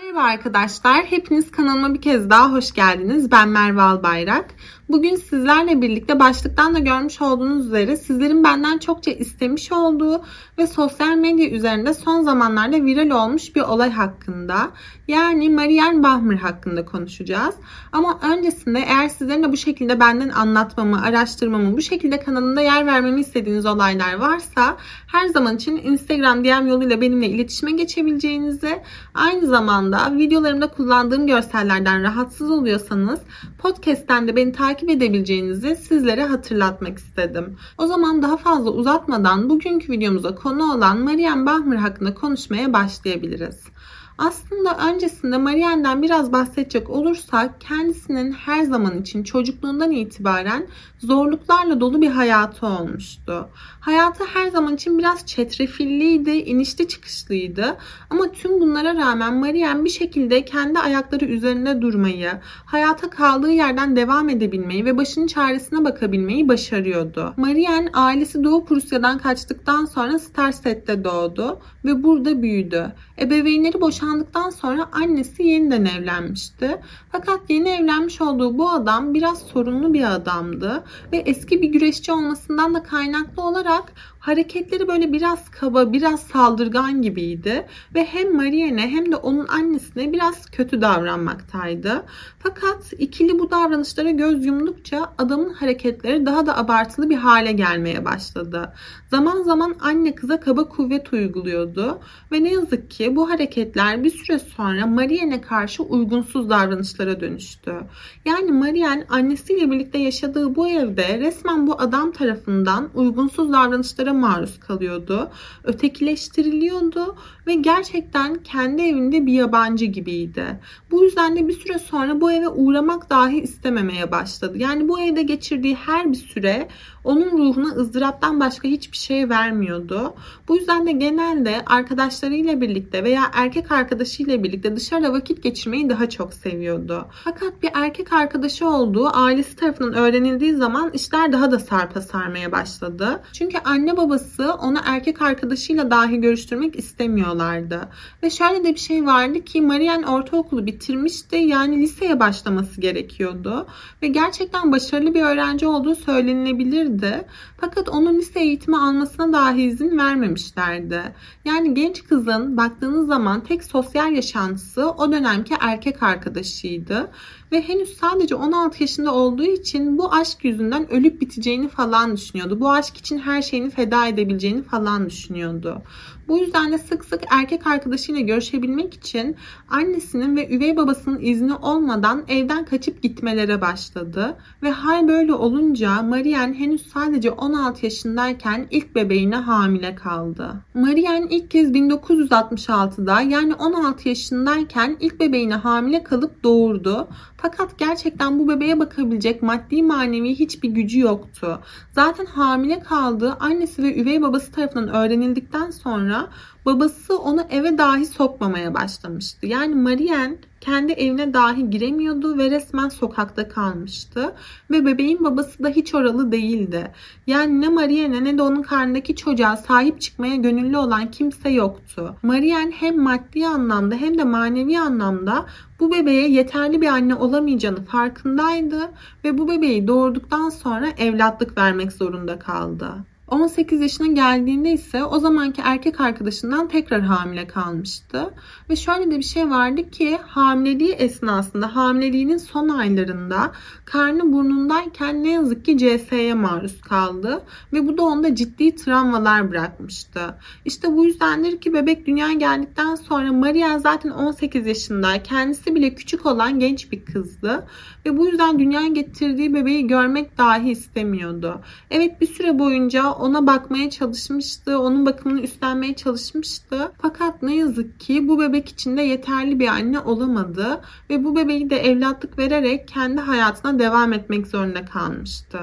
Merhaba arkadaşlar, hepiniz kanalıma bir kez daha hoş geldiniz. Ben Merve Albayrak. Bugün sizlerle birlikte başlıktan da görmüş olduğunuz üzere sizlerin benden çokça istemiş olduğu ve sosyal medya üzerinde son zamanlarda viral olmuş bir olay hakkında yani Marianne Bahmer hakkında konuşacağız. Ama öncesinde eğer sizlerin de bu şekilde benden anlatmamı, araştırmamı, bu şekilde kanalımda yer vermemi istediğiniz olaylar varsa her zaman için Instagram DM yoluyla benimle iletişime geçebileceğinizi, aynı zamanda videolarımda kullandığım görsellerden rahatsız oluyorsanız podcast'ten de beni takip edebileceğinizi sizlere hatırlatmak istedim. O zaman daha fazla uzatmadan bugünkü videomuza konu olan Marianne Bahmer hakkında konuşmaya başlayabiliriz. Aslında öncesinde Marianne'den biraz bahsedecek olursak kendisinin her zaman için çocukluğundan itibaren zorluklarla dolu bir hayatı olmuştu. Hayatı her zaman için biraz çetrefilliydi, inişli çıkışlıydı. Ama tüm bunlara rağmen Marianne bir şekilde kendi ayakları üzerinde durmayı, hayata kaldığı yerden devam edebilmeyi ve başının çaresine bakabilmeyi başarıyordu. Marianne ailesi Doğu Prusya'dan kaçtıktan sonra Starset'te doğdu ve burada büyüdü. Ebeveynleri boşandıktan sonra annesi yeniden evlenmişti. Fakat yeni evlenmiş olduğu bu adam biraz sorunlu bir adamdı ve eski bir güreşçi olmasından da kaynaklı olarak hareketleri böyle biraz kaba, biraz saldırgan gibiydi ve hem Marianne hem de onun annesine biraz kötü davranmaktaydı. Fakat ikili bu davranışlara göz yumdukça adamın hareketleri daha da abartılı bir hale gelmeye başladı. Zaman zaman anne kıza kaba kuvvet uyguluyordu ve ne yazık ki bu hareketler bir süre sonra Marianne karşı uygunsuz davranışlara dönüştü. Yani Marianne annesiyle birlikte yaşadığı bu evde resmen bu adam tarafından uygunsuz davranışlara baskılara maruz kalıyordu. Ötekileştiriliyordu ve gerçekten kendi evinde bir yabancı gibiydi. Bu yüzden de bir süre sonra bu eve uğramak dahi istememeye başladı. Yani bu evde geçirdiği her bir süre onun ruhuna ızdıraptan başka hiçbir şey vermiyordu. Bu yüzden de genelde arkadaşlarıyla birlikte veya erkek arkadaşıyla birlikte dışarıda vakit geçirmeyi daha çok seviyordu. Fakat bir erkek arkadaşı olduğu ailesi tarafından öğrenildiği zaman işler daha da sarpa sarmaya başladı. Çünkü anne babası onu erkek arkadaşıyla dahi görüştürmek istemiyorlardı. Ve şöyle de bir şey vardı ki Marian ortaokulu bitirmişti. Yani liseye başlaması gerekiyordu. Ve gerçekten başarılı bir öğrenci olduğu söylenilebilirdi. Fakat onun lise eğitimi almasına dahi izin vermemişlerdi. Yani genç kızın baktığınız zaman tek sosyal yaşantısı o dönemki erkek arkadaşıydı ve henüz sadece 16 yaşında olduğu için bu aşk yüzünden ölüp biteceğini falan düşünüyordu. Bu aşk için her şeyini feda edebileceğini falan düşünüyordu. Bu yüzden de sık sık erkek arkadaşıyla görüşebilmek için annesinin ve üvey babasının izni olmadan evden kaçıp gitmelere başladı. Ve hal böyle olunca Marianne henüz sadece 16 yaşındayken ilk bebeğine hamile kaldı. Marianne ilk kez 1966'da yani 16 yaşındayken ilk bebeğine hamile kalıp doğurdu. Fakat gerçekten bu bebeğe bakabilecek maddi manevi hiçbir gücü yoktu. Zaten hamile kaldığı annesi ve üvey babası tarafından öğrenildikten sonra babası onu eve dahi sokmamaya başlamıştı. Yani Marianne kendi evine dahi giremiyordu ve resmen sokakta kalmıştı. Ve bebeğin babası da hiç oralı değildi. Yani ne Marianne ne de onun karnındaki çocuğa sahip çıkmaya gönüllü olan kimse yoktu. Marianne hem maddi anlamda hem de manevi anlamda bu bebeğe yeterli bir anne olamayacağını farkındaydı ve bu bebeği doğurduktan sonra evlatlık vermek zorunda kaldı. 18 yaşına geldiğinde ise o zamanki erkek arkadaşından tekrar hamile kalmıştı. Ve şöyle de bir şey vardı ki hamileliği esnasında hamileliğinin son aylarında karnı burnundayken ne yazık ki CS'ye maruz kaldı. Ve bu da onda ciddi travmalar bırakmıştı. İşte bu yüzdendir ki bebek dünyaya geldikten sonra Maria zaten 18 yaşında kendisi bile küçük olan genç bir kızdı. Ve bu yüzden dünyaya getirdiği bebeği görmek dahi istemiyordu. Evet bir süre boyunca ona bakmaya çalışmıştı. Onun bakımını üstlenmeye çalışmıştı. Fakat ne yazık ki bu bebek için de yeterli bir anne olamadı. Ve bu bebeği de evlatlık vererek kendi hayatına devam etmek zorunda kalmıştı.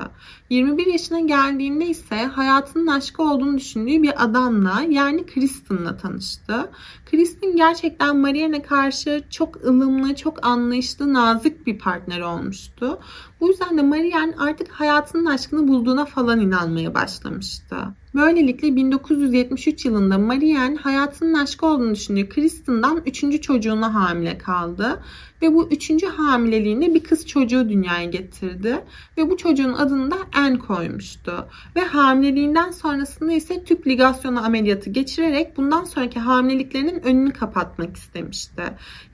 21 yaşına geldiğinde ise hayatının aşkı olduğunu düşündüğü bir adamla yani Kristen'la tanıştı. Kristen gerçekten Marianne karşı çok ılımlı, çok anlayışlı, nazik bir partner olmuştu. Bu yüzden de Marianne artık hayatının aşkını bulduğuna falan inanmaya başlamıştı. Böylelikle 1973 yılında Marianne hayatının aşkı olduğunu düşündüğü Kristen'dan üçüncü çocuğuna hamile kaldı. Ve bu üçüncü hamileliğinde bir kız çocuğu dünyaya getirdi. Ve bu çocuğun adını da Anne koymuştu. Ve hamileliğinden sonrasında ise tüp ligasyonu ameliyatı geçirerek bundan sonraki hamileliklerinin önünü kapatmak istemişti.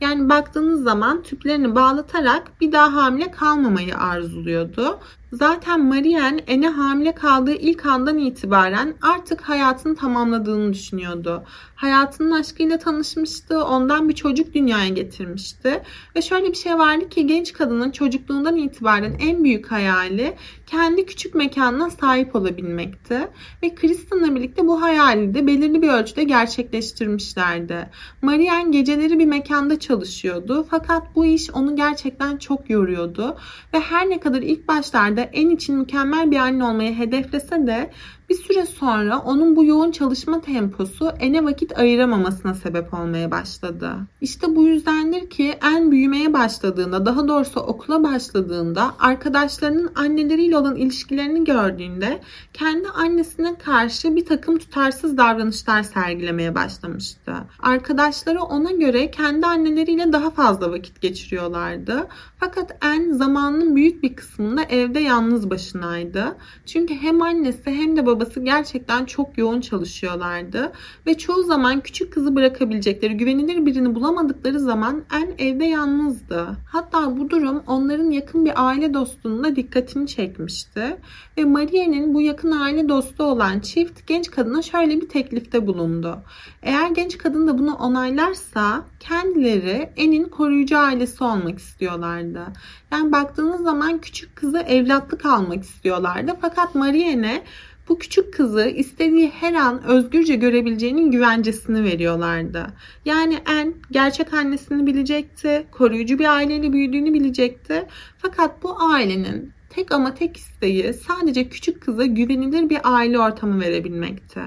Yani baktığınız zaman tüplerini bağlatarak bir daha hamile kalmamayı arzuluyordu. Zaten Marianne Ene hamile kaldığı ilk andan itibaren artık hayatını tamamladığını düşünüyordu. Hayatının aşkıyla tanışmıştı, ondan bir çocuk dünyaya getirmişti. Ve şöyle bir şey vardı ki genç kadının çocukluğundan itibaren en büyük hayali kendi küçük mekanına sahip olabilmekti. Ve Kristen'la birlikte bu hayali de belirli bir ölçüde gerçekleştirmişlerdi. Marianne geceleri bir mekanda çalışıyordu fakat bu iş onu gerçekten çok yoruyordu. Ve her ne kadar ilk başlarda en için mükemmel bir anne olmayı hedeflese de bir süre sonra onun bu yoğun çalışma temposu ene vakit ayıramamasına sebep olmaya başladı. İşte bu yüzdendir ki en büyümeye başladığında, daha doğrusu okula başladığında arkadaşlarının anneleriyle olan ilişkilerini gördüğünde kendi annesine karşı bir takım tutarsız davranışlar sergilemeye başlamıştı. Arkadaşları ona göre kendi anneleriyle daha fazla vakit geçiriyorlardı. Fakat en zamanının büyük bir kısmında evde yalnız başınaydı. Çünkü hem annesi hem de babası gerçekten çok yoğun çalışıyorlardı. Ve çoğu zaman küçük kızı bırakabilecekleri güvenilir birini bulamadıkları zaman en evde yalnızdı. Hatta bu durum onların yakın bir aile dostunun da dikkatini çekmişti. Ve Maria'nın bu yakın aile dostu olan çift genç kadına şöyle bir teklifte bulundu. Eğer genç kadın da bunu onaylarsa kendileri En'in koruyucu ailesi olmak istiyorlardı. Yani baktığınız zaman küçük kızı evlatlık almak istiyorlardı. Fakat Marianne bu küçük kızı istediği her an özgürce görebileceğinin güvencesini veriyorlardı. Yani En gerçek annesini bilecekti, koruyucu bir aileyle büyüdüğünü bilecekti. Fakat bu ailenin tek ama tek isteği sadece küçük kıza güvenilir bir aile ortamı verebilmekti.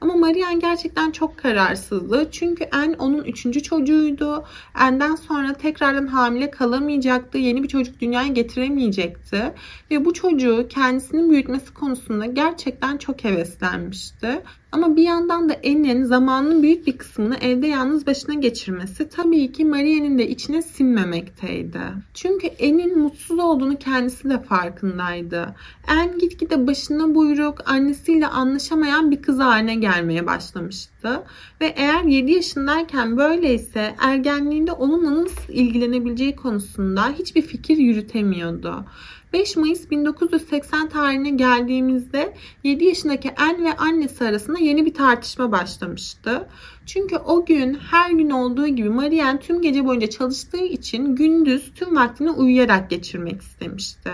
Ama Marian gerçekten çok kararsızdı. Çünkü En onun üçüncü çocuğuydu. En'den sonra tekrardan hamile kalamayacaktı. Yeni bir çocuk dünyaya getiremeyecekti. Ve bu çocuğu kendisinin büyütmesi konusunda gerçekten çok heveslenmişti. Ama bir yandan da Anne'nin zamanının büyük bir kısmını evde yalnız başına geçirmesi tabii ki Maria'nın de içine sinmemekteydi. Çünkü Anne'nin mutsuz olduğunu kendisi de farkındaydı. Anne gitgide başına buyruk, annesiyle anlaşamayan bir kız haline gelmeye başlamıştı. Ve eğer 7 yaşındayken böyleyse ergenliğinde onunla nasıl ilgilenebileceği konusunda hiçbir fikir yürütemiyordu. 5 Mayıs 1980 tarihine geldiğimizde 7 yaşındaki En ve annesi arasında yeni bir tartışma başlamıştı. Çünkü o gün her gün olduğu gibi Marianne tüm gece boyunca çalıştığı için gündüz tüm vaktini uyuyarak geçirmek istemişti.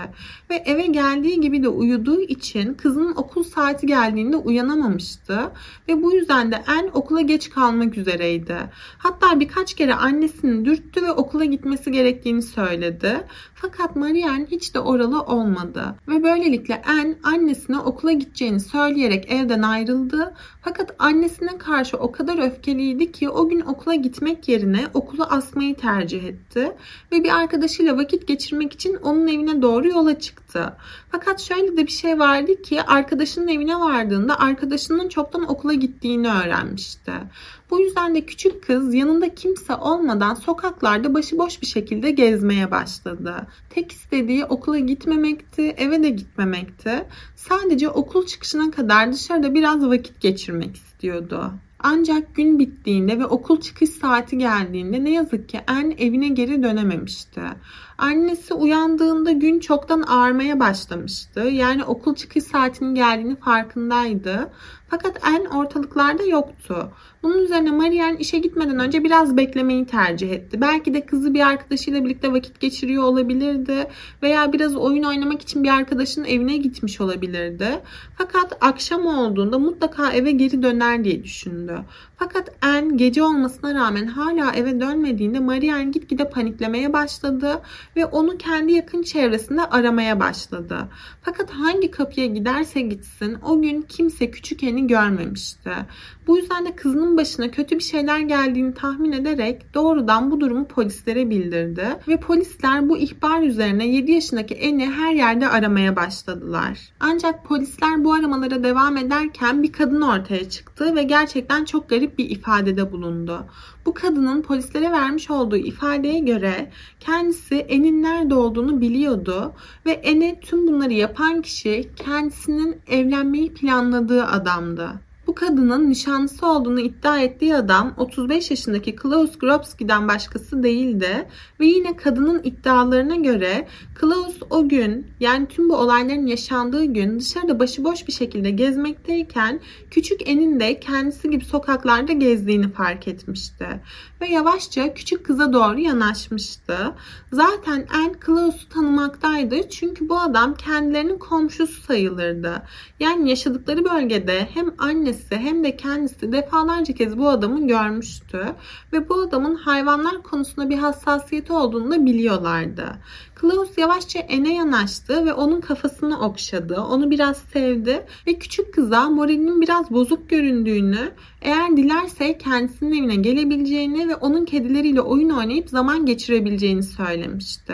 Ve eve geldiği gibi de uyuduğu için kızının okul saati geldiğinde uyanamamıştı. Ve bu yüzden de En okula geç kalmak üzereydi. Hatta birkaç kere annesini dürttü ve okula gitmesi gerektiğini söyledi. Fakat Marianne hiç de oralı olmadı. Ve böylelikle En annesine okula gideceğini söyleyerek evden ayrıldı. Fakat annesine karşı o kadar öfke öfkeliydi ki o gün okula gitmek yerine okulu asmayı tercih etti ve bir arkadaşıyla vakit geçirmek için onun evine doğru yola çıktı. Fakat şöyle de bir şey vardı ki arkadaşının evine vardığında arkadaşının çoktan okula gittiğini öğrenmişti. Bu yüzden de küçük kız yanında kimse olmadan sokaklarda başıboş bir şekilde gezmeye başladı. Tek istediği okula gitmemekti, eve de gitmemekti. Sadece okul çıkışına kadar dışarıda biraz vakit geçirmek istiyordu. Ancak gün bittiğinde ve okul çıkış saati geldiğinde ne yazık ki En evine geri dönememişti. Annesi uyandığında gün çoktan ağarmaya başlamıştı. Yani okul çıkış saatinin geldiğini farkındaydı. Fakat En ortalıklarda yoktu. Bunun üzerine Marianne işe gitmeden önce biraz beklemeyi tercih etti. Belki de kızı bir arkadaşıyla birlikte vakit geçiriyor olabilirdi. Veya biraz oyun oynamak için bir arkadaşının evine gitmiş olabilirdi. Fakat akşam olduğunda mutlaka eve geri döner diye düşündü. Fakat En gece olmasına rağmen hala eve dönmediğinde Marianne gitgide paniklemeye başladı ve onu kendi yakın çevresinde aramaya başladı. Fakat hangi kapıya giderse gitsin o gün kimse küçük Eni görmemişti. Bu yüzden de kızının başına kötü bir şeyler geldiğini tahmin ederek doğrudan bu durumu polislere bildirdi ve polisler bu ihbar üzerine 7 yaşındaki Eni her yerde aramaya başladılar. Ancak polisler bu aramalara devam ederken bir kadın ortaya çıktı ve gerçekten çok garip bir ifadede bulundu. Bu kadının polislere vermiş olduğu ifadeye göre kendisi En'in nerede olduğunu biliyordu ve En'e tüm bunları yapan kişi kendisinin evlenmeyi planladığı adamdı. Bu kadının nişanlısı olduğunu iddia ettiği adam 35 yaşındaki Klaus Grobski'den başkası değildi ve yine kadının iddialarına göre Klaus o gün yani tüm bu olayların yaşandığı gün dışarıda başıboş bir şekilde gezmekteyken küçük En'in de kendisi gibi sokaklarda gezdiğini fark etmişti ve yavaşça küçük kıza doğru yanaşmıştı. Zaten En Klaus'u tanımaktaydı çünkü bu adam kendilerinin komşusu sayılırdı. Yani yaşadıkları bölgede hem annesi hem de kendisi defalarca kez bu adamı görmüştü ve bu adamın hayvanlar konusunda bir hassasiyeti olduğunu da biliyorlardı. Klaus yavaşça Ene yanaştı ve onun kafasını okşadı. Onu biraz sevdi ve küçük kıza moralinin biraz bozuk göründüğünü, eğer dilerse kendisinin evine gelebileceğini ve onun kedileriyle oyun oynayıp zaman geçirebileceğini söylemişti.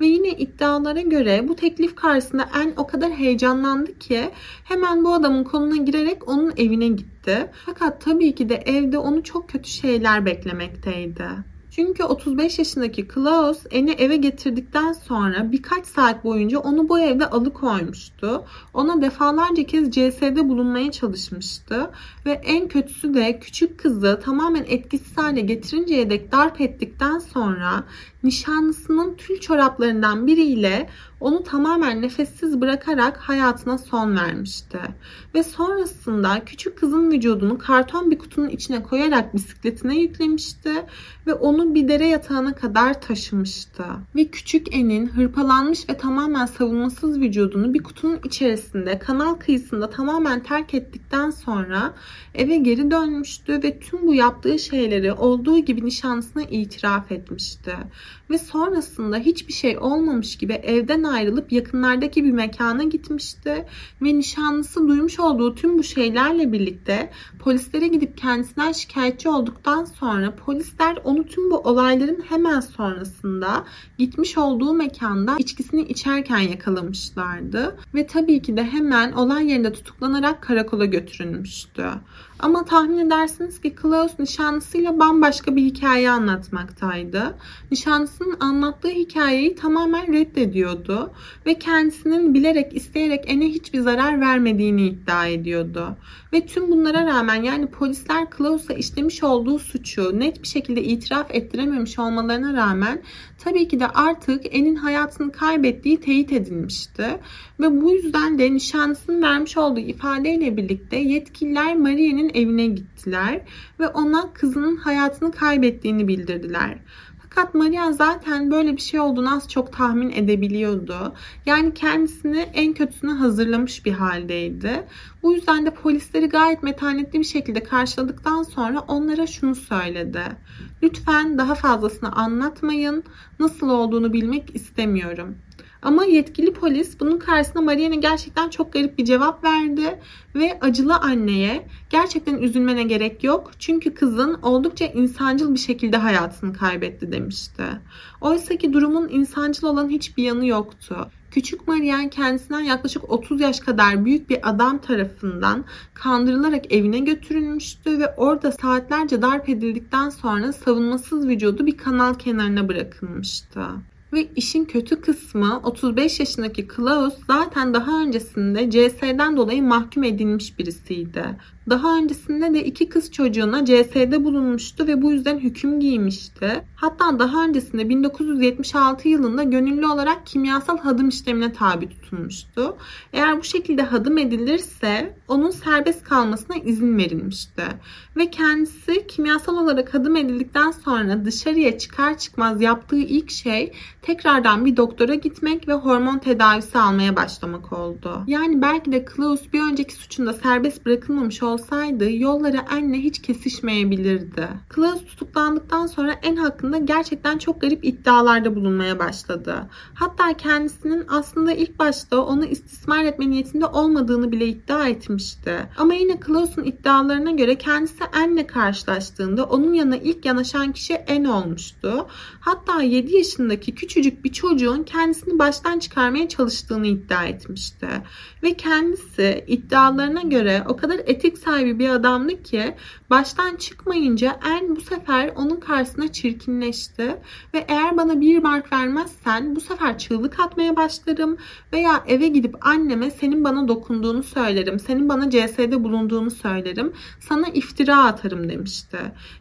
Ve yine iddialara göre bu teklif karşısında En o kadar heyecanlandı ki hemen bu adamın koluna girerek onun evine gitti. Fakat tabii ki de evde onu çok kötü şeyler beklemekteydi. Çünkü 35 yaşındaki Klaus Eni eve getirdikten sonra birkaç saat boyunca onu bu evde alıkoymuştu. Ona defalarca kez CS'de bulunmaya çalışmıştı. Ve en kötüsü de küçük kızı tamamen etkisiz hale getirinceye dek darp ettikten sonra nişanlısının tül çoraplarından biriyle onu tamamen nefessiz bırakarak hayatına son vermişti. Ve sonrasında küçük kızın vücudunu karton bir kutunun içine koyarak bisikletine yüklemişti ve onu bir dere yatağına kadar taşımıştı. Ve küçük En'in hırpalanmış ve tamamen savunmasız vücudunu bir kutunun içerisinde kanal kıyısında tamamen terk ettikten sonra eve geri dönmüştü ve tüm bu yaptığı şeyleri olduğu gibi nişanlısına itiraf etmişti. Ve sonrasında hiçbir şey olmamış gibi evden ayrılıp yakınlardaki bir mekana gitmişti ve nişanlısı duymuş olduğu tüm bu şeylerle birlikte polislere gidip kendisinden şikayetçi olduktan sonra polisler onu tüm bu olayların hemen sonrasında gitmiş olduğu mekanda içkisini içerken yakalamışlardı ve tabii ki de hemen olay yerinde tutuklanarak karakola götürülmüştü. Ama tahmin edersiniz ki Klaus nişanlısıyla bambaşka bir hikaye anlatmaktaydı. Nişanlısının anlattığı hikayeyi tamamen reddediyordu ve kendisinin bilerek isteyerek Ene hiçbir zarar vermediğini iddia ediyordu. Ve tüm bunlara rağmen yani polisler Klaus'a işlemiş olduğu suçu net bir şekilde itiraf ettirememiş olmalarına rağmen tabii ki de artık En'in hayatını kaybettiği teyit edilmişti. Ve bu yüzden de nişanlısının vermiş olduğu ifadeyle birlikte yetkililer Maria'nın evine gittiler ve ona kızının hayatını kaybettiğini bildirdiler. Fakat Maria zaten böyle bir şey olduğunu az çok tahmin edebiliyordu. Yani kendisini en kötüsüne hazırlamış bir haldeydi. Bu yüzden de polisleri gayet metanetli bir şekilde karşıladıktan sonra onlara şunu söyledi. Lütfen daha fazlasını anlatmayın. Nasıl olduğunu bilmek istemiyorum. Ama yetkili polis bunun karşısında Marianne gerçekten çok garip bir cevap verdi ve acılı anneye gerçekten üzülmene gerek yok. Çünkü kızın oldukça insancıl bir şekilde hayatını kaybetti demişti. Oysa ki durumun insancıl olan hiçbir yanı yoktu. Küçük Marian kendisinden yaklaşık 30 yaş kadar büyük bir adam tarafından kandırılarak evine götürülmüştü ve orada saatlerce darp edildikten sonra savunmasız vücudu bir kanal kenarına bırakılmıştı. Ve işin kötü kısmı 35 yaşındaki Klaus zaten daha öncesinde CS'den dolayı mahkum edilmiş birisiydi. Daha öncesinde de iki kız çocuğuna CS'de bulunmuştu ve bu yüzden hüküm giymişti. Hatta daha öncesinde 1976 yılında gönüllü olarak kimyasal hadım işlemine tabi tutulmuştu. Eğer bu şekilde hadım edilirse onun serbest kalmasına izin verilmişti. Ve kendisi kimyasal olarak hadım edildikten sonra dışarıya çıkar çıkmaz yaptığı ilk şey tekrardan bir doktora gitmek ve hormon tedavisi almaya başlamak oldu. Yani belki de Klaus bir önceki suçunda serbest bırakılmamış olsaydı yolları anne hiç kesişmeyebilirdi. Klaus tutuklandıktan sonra en hakkında gerçekten çok garip iddialarda bulunmaya başladı. Hatta kendisinin aslında ilk başta onu istismar etme niyetinde olmadığını bile iddia etmişti. Ama yine Klaus'un iddialarına göre kendisi Anne'le karşılaştığında onun yanına ilk yanaşan kişi En olmuştu. Hatta 7 yaşındaki küçücük bir çocuğun kendisini baştan çıkarmaya çalıştığını iddia etmişti. Ve kendisi iddialarına göre o kadar etik sahibi bir adamdı ki baştan çıkmayınca En bu sefer onun karşısına çirkinleşti ve eğer bana bir mark vermezsen bu sefer çığlık atmaya başlarım veya eve gidip anneme senin bana dokunduğunu söylerim, senin bana CS'de bulunduğunu söylerim, sana iftira atarım demişti.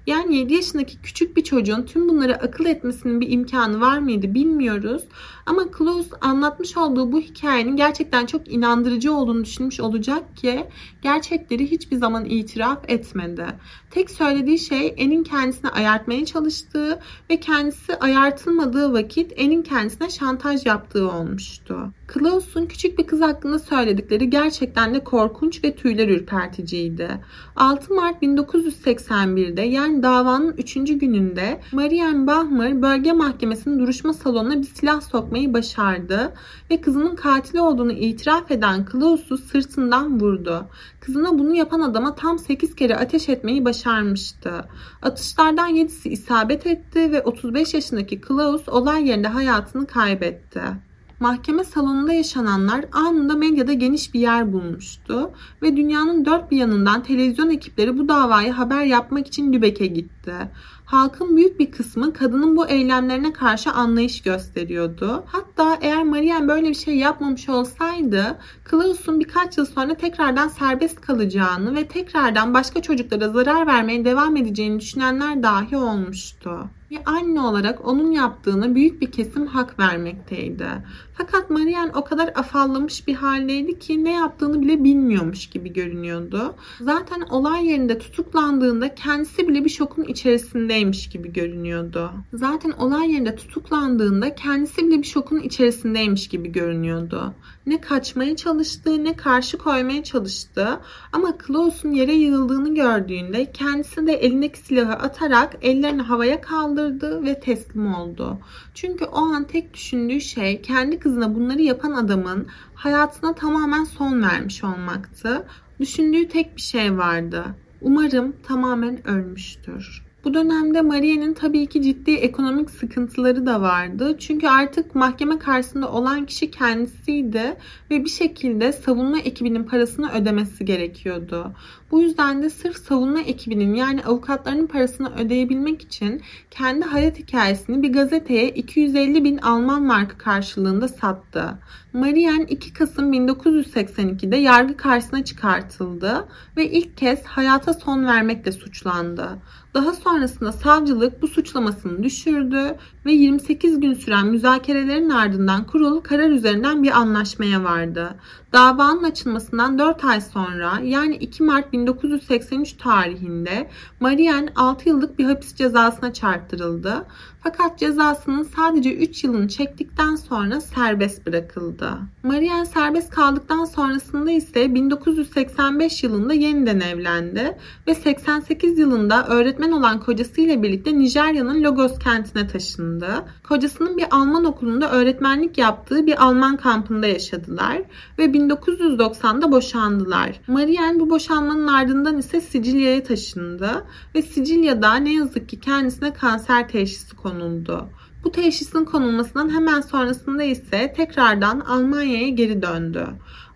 Yani 7 yaşındaki küçük bir çocuğun tüm bunları akıl etmesinin bir imkanı var mıydı bilmiyoruz. Ama Klaus anlatmış olduğu bu hikayenin gerçekten çok inandırıcı olduğunu düşünmüş olacak ki gerçekleri hiçbir zaman itiraf etmedi. Tek söylediği şey En'in kendisine ayartmaya çalıştığı ve kendisi ayartılmadığı vakit En'in kendisine şantaj yaptığı olmuştu. Klaus'un küçük bir kız hakkında söyledikleri gerçekten de korkunç ve tüyler ürperticiydi. 6 Mart 1981'de yani davanın 3. gününde Marianne Bahmer bölge mahkemesinin duruşma salonuna bir silah sokmayı başardı ve kızının katili olduğunu itiraf eden Klaus'u sırtından vurdu. Kızına bunu yapan adama tam 8 kere ateş etmeyi başarmıştı. Atışlardan 7'si isabet etti ve 35 yaşındaki Klaus olay yerinde hayatını kaybetti. Mahkeme salonunda yaşananlar anında medyada geniş bir yer bulmuştu ve dünyanın dört bir yanından televizyon ekipleri bu davayı haber yapmak için Lübeck'e gitti. Halkın büyük bir kısmı kadının bu eylemlerine karşı anlayış gösteriyordu. Hatta eğer Marianne böyle bir şey yapmamış olsaydı Klaus'un birkaç yıl sonra tekrardan serbest kalacağını ve tekrardan başka çocuklara zarar vermeye devam edeceğini düşünenler dahi olmuştu. Bir anne olarak onun yaptığını büyük bir kesim hak vermekteydi. Fakat Marianne o kadar afallamış bir haldeydi ki ne yaptığını bile bilmiyormuş gibi görünüyordu. Zaten olay yerinde tutuklandığında kendisi bile bir şokun içerisindeymiş gibi görünüyordu. Zaten olay yerinde tutuklandığında kendisi bile bir şokun içerisindeymiş gibi görünüyordu. Ne kaçmaya çalıştı ne karşı koymaya çalıştı ama Klaus'un yere yığıldığını gördüğünde kendisi de elindeki silahı atarak ellerini havaya kaldırdı ve teslim oldu. Çünkü o an tek düşündüğü şey kendi kızına bunları yapan adamın hayatına tamamen son vermiş olmaktı. Düşündüğü tek bir şey vardı. Umarım tamamen ölmüştür. Bu dönemde Maria'nın tabii ki ciddi ekonomik sıkıntıları da vardı. Çünkü artık mahkeme karşısında olan kişi kendisiydi ve bir şekilde savunma ekibinin parasını ödemesi gerekiyordu. Bu yüzden de sırf savunma ekibinin yani avukatlarının parasını ödeyebilmek için kendi hayat hikayesini bir gazeteye 250 bin Alman markı karşılığında sattı. Marianne 2 Kasım 1982'de yargı karşısına çıkartıldı ve ilk kez hayata son vermekle suçlandı. Daha sonrasında savcılık bu suçlamasını düşürdü ve 28 gün süren müzakerelerin ardından kurul karar üzerinden bir anlaşmaya vardı. Davanın açılmasından 4 ay sonra yani 2 Mart 1983 tarihinde Marianne 6 yıllık bir hapis cezasına çarptırıldı. Fakat cezasının sadece 3 yılını çektikten sonra serbest bırakıldı. Marianne serbest kaldıktan sonrasında ise 1985 yılında yeniden evlendi ve 88 yılında öğretmen olan kocasıyla birlikte Nijerya'nın Lagos kentine taşındı. Kocasının bir Alman okulunda öğretmenlik yaptığı bir Alman kampında yaşadılar ve 1990'da boşandılar. Marianne bu boşanmanın ardından ise Sicilya'ya taşındı ve Sicilya'da ne yazık ki kendisine kanser teşhisi konuldu. Bu teşhisin konulmasından hemen sonrasında ise tekrardan Almanya'ya geri döndü.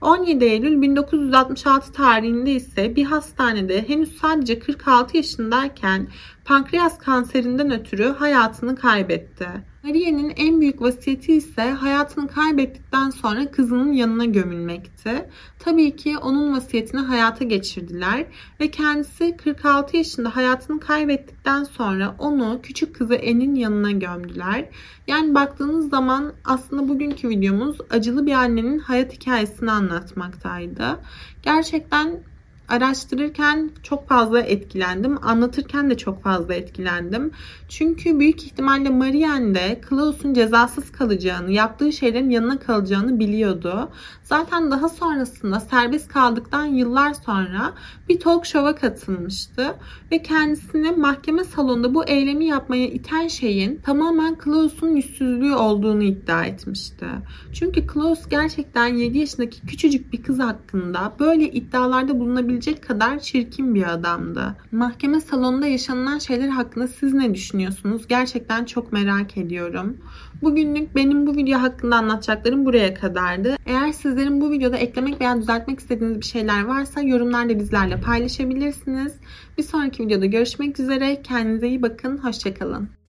17 Eylül 1966 tarihinde ise bir hastanede henüz sadece 46 yaşındayken pankreas kanserinden ötürü hayatını kaybetti. Maria'nın en büyük vasiyeti ise hayatını kaybettikten sonra kızının yanına gömülmekti. Tabii ki onun vasiyetini hayata geçirdiler ve kendisi 46 yaşında hayatını kaybettikten sonra onu küçük kızı En'in yanına gömdüler. Yani baktığınız zaman aslında bugünkü videomuz acılı bir annenin hayat hikayesini anlatmaktaydı. Gerçekten araştırırken çok fazla etkilendim. Anlatırken de çok fazla etkilendim. Çünkü büyük ihtimalle Marianne de Klaus'un cezasız kalacağını, yaptığı şeylerin yanına kalacağını biliyordu. Zaten daha sonrasında serbest kaldıktan yıllar sonra bir talk show'a katılmıştı ve kendisini mahkeme salonunda bu eylemi yapmaya iten şeyin tamamen Klaus'un yüzsüzlüğü olduğunu iddia etmişti. Çünkü Klaus gerçekten 7 yaşındaki küçücük bir kız hakkında böyle iddialarda bulunabilecek kadar çirkin bir adamdı. Mahkeme salonunda yaşanılan şeyler hakkında siz ne düşünüyorsunuz? Gerçekten çok merak ediyorum. Bugünlük benim bu video hakkında anlatacaklarım buraya kadardı. Eğer sizlerin bu videoda eklemek veya düzeltmek istediğiniz bir şeyler varsa yorumlarda bizlerle paylaşabilirsiniz. Bir sonraki videoda görüşmek üzere. Kendinize iyi bakın. Hoşçakalın.